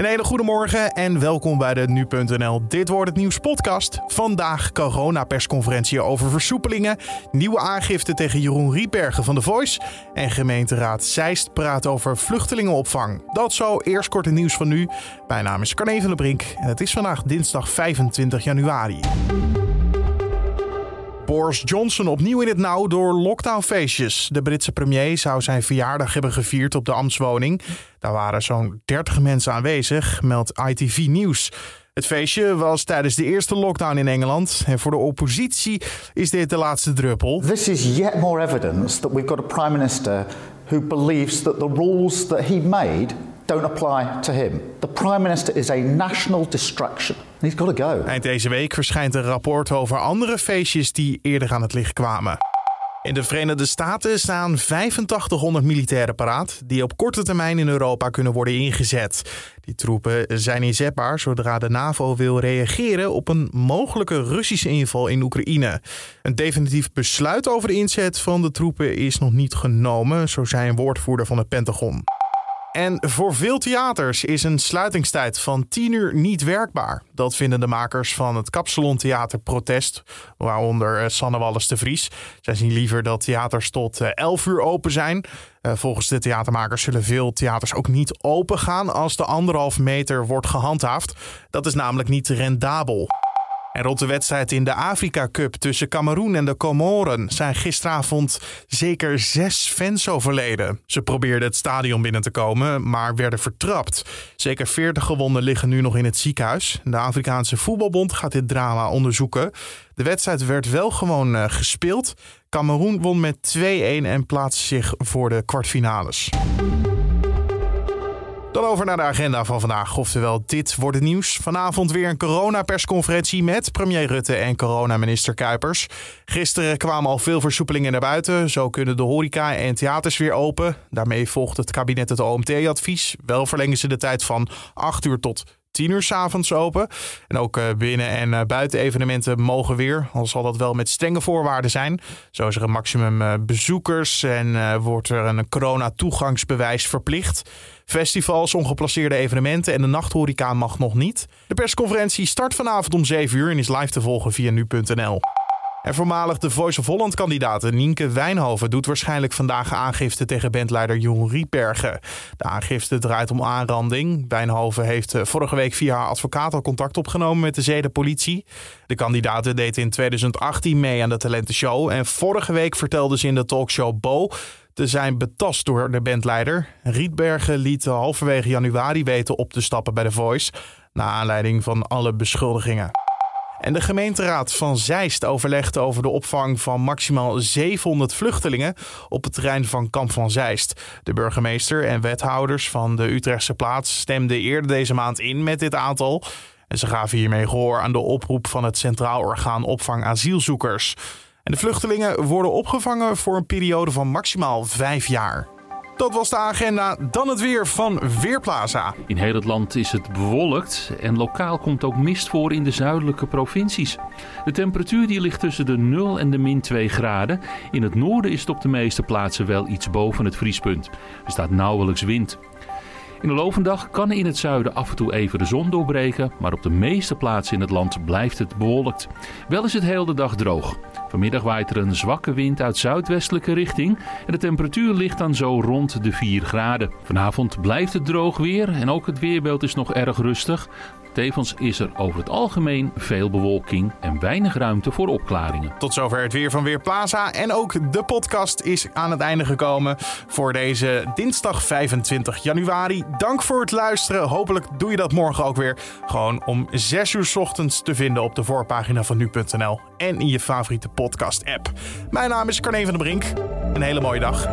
Een hele goede morgen en welkom bij de Nu.nl Dit wordt het nieuws podcast. Vandaag coronapersconferentie over versoepelingen, nieuwe aangifte tegen Jeroen Rietbergen van The Voice en gemeenteraad Zeist praat over vluchtelingenopvang. Dat zo, eerst kort nieuws van nu. Mijn naam is Carne van der Brink en het is vandaag dinsdag 25 januari. Boris Johnson opnieuw in het nauw door lockdownfeestjes. De Britse premier zou zijn verjaardag hebben gevierd op de ambtswoning. Daar waren zo'n 30 mensen aanwezig, meldt ITV Nieuws. Het feestje was tijdens de eerste lockdown in Engeland. En voor de oppositie is dit de laatste druppel. This is yet more evidence that we've got a prime minister who believes that the rules that he made don't apply to him. The prime minister is a national distraction. He's got to go. Eind deze week verschijnt een rapport over andere feestjes die eerder aan het licht kwamen. In de Verenigde Staten staan 8500 militairen paraat die op korte termijn in Europa kunnen worden ingezet. Die troepen zijn inzetbaar zodra de NAVO wil reageren op een mogelijke Russische inval in Oekraïne. Een definitief besluit over de inzet van de troepen is nog niet genomen, zo zei een woordvoerder van het Pentagon. En voor veel theaters is een sluitingstijd van 10 uur niet werkbaar. Dat vinden de makers van het Kapsalon Theater Protest, waaronder eh, Sanne Wallis de Vries. Zij zien liever dat theaters tot 11 eh, uur open zijn. Eh, volgens de theatermakers zullen veel theaters ook niet open gaan als de anderhalf meter wordt gehandhaafd. Dat is namelijk niet rendabel. En rond de wedstrijd in de Afrika Cup tussen Cameroen en de Comoren zijn gisteravond zeker zes fans overleden. Ze probeerden het stadion binnen te komen, maar werden vertrapt. Zeker 40 gewonden liggen nu nog in het ziekenhuis. De Afrikaanse Voetbalbond gaat dit drama onderzoeken. De wedstrijd werd wel gewoon uh, gespeeld. Cameroen won met 2-1 en plaatste zich voor de kwartfinales. Dan over naar de agenda van vandaag. Oftewel, dit wordt het nieuws. Vanavond weer een coronapersconferentie met premier Rutte en coronaminister Kuipers. Gisteren kwamen al veel versoepelingen naar buiten. Zo kunnen de horeca en theaters weer open. Daarmee volgt het kabinet het OMT-advies. Wel verlengen ze de tijd van 8 uur tot 10 uur s avonds open. En ook eh, binnen- en eh, buitenevenementen mogen weer, al zal dat wel met strenge voorwaarden zijn. Zo is er een maximum eh, bezoekers en wordt er een corona-toegangsbewijs verplicht. Festivals, ongeplaceerde evenementen en de nachthoreca mag nog niet. De persconferentie start vanavond om 7 uur en is live te volgen via nu.nl. En voormalig de Voice of Holland-kandidaat Nienke Wijnhoven doet waarschijnlijk vandaag aangifte tegen bandleider Jeroen Rietbergen. De aangifte draait om aanranding. Wijnhoven heeft eh, vorige week via haar advocaat al contact opgenomen met de zedenpolitie. De kandidaat deed in 2018 mee aan de talentenshow en vorige week vertelde ze in de talkshow Bo te zijn betast door de bandleider. Rietbergen liet halverwege januari weten op te stappen bij The Voice, na aanleiding van alle beschuldigingen. En de gemeenteraad van Zeist overlegt over de opvang van maximaal 700 vluchtelingen op het terrein van Kamp van Zeist. De burgemeester en wethouders van de Utrechtse plaats stemden eerder deze maand in met dit aantal. En ze gaven hiermee gehoor aan de oproep van het Centraal Orgaan Opvang Asielzoekers. En de vluchtelingen worden opgevangen voor een periode van maximaal vijf jaar. Dat was de agenda. Dan het weer van Weerplaza. In heel het land is het bewolkt en lokaal komt ook mist voor in de zuidelijke provincies. De temperatuur die ligt tussen de 0 en de min 2 graden. In het noorden is het op de meeste plaatsen wel iets boven het vriespunt. Er staat nauwelijks wind. In de lovendag kan in het zuiden af en toe even de zon doorbreken, maar op de meeste plaatsen in het land blijft het bewolkt. Wel is het heel de dag droog. Vanmiddag waait er een zwakke wind uit zuidwestelijke richting en de temperatuur ligt dan zo rond de 4 graden. Vanavond blijft het droog weer en ook het weerbeeld is nog erg rustig. Tevens is er over het algemeen veel bewolking en weinig ruimte voor opklaringen. Tot zover het weer van Weerplaza. En ook de podcast is aan het einde gekomen voor deze dinsdag 25 januari. Dank voor het luisteren. Hopelijk doe je dat morgen ook weer. Gewoon om 6 uur ochtends te vinden op de voorpagina van nu.nl en in je favoriete podcast-app. Mijn naam is Carne van der Brink. Een hele mooie dag.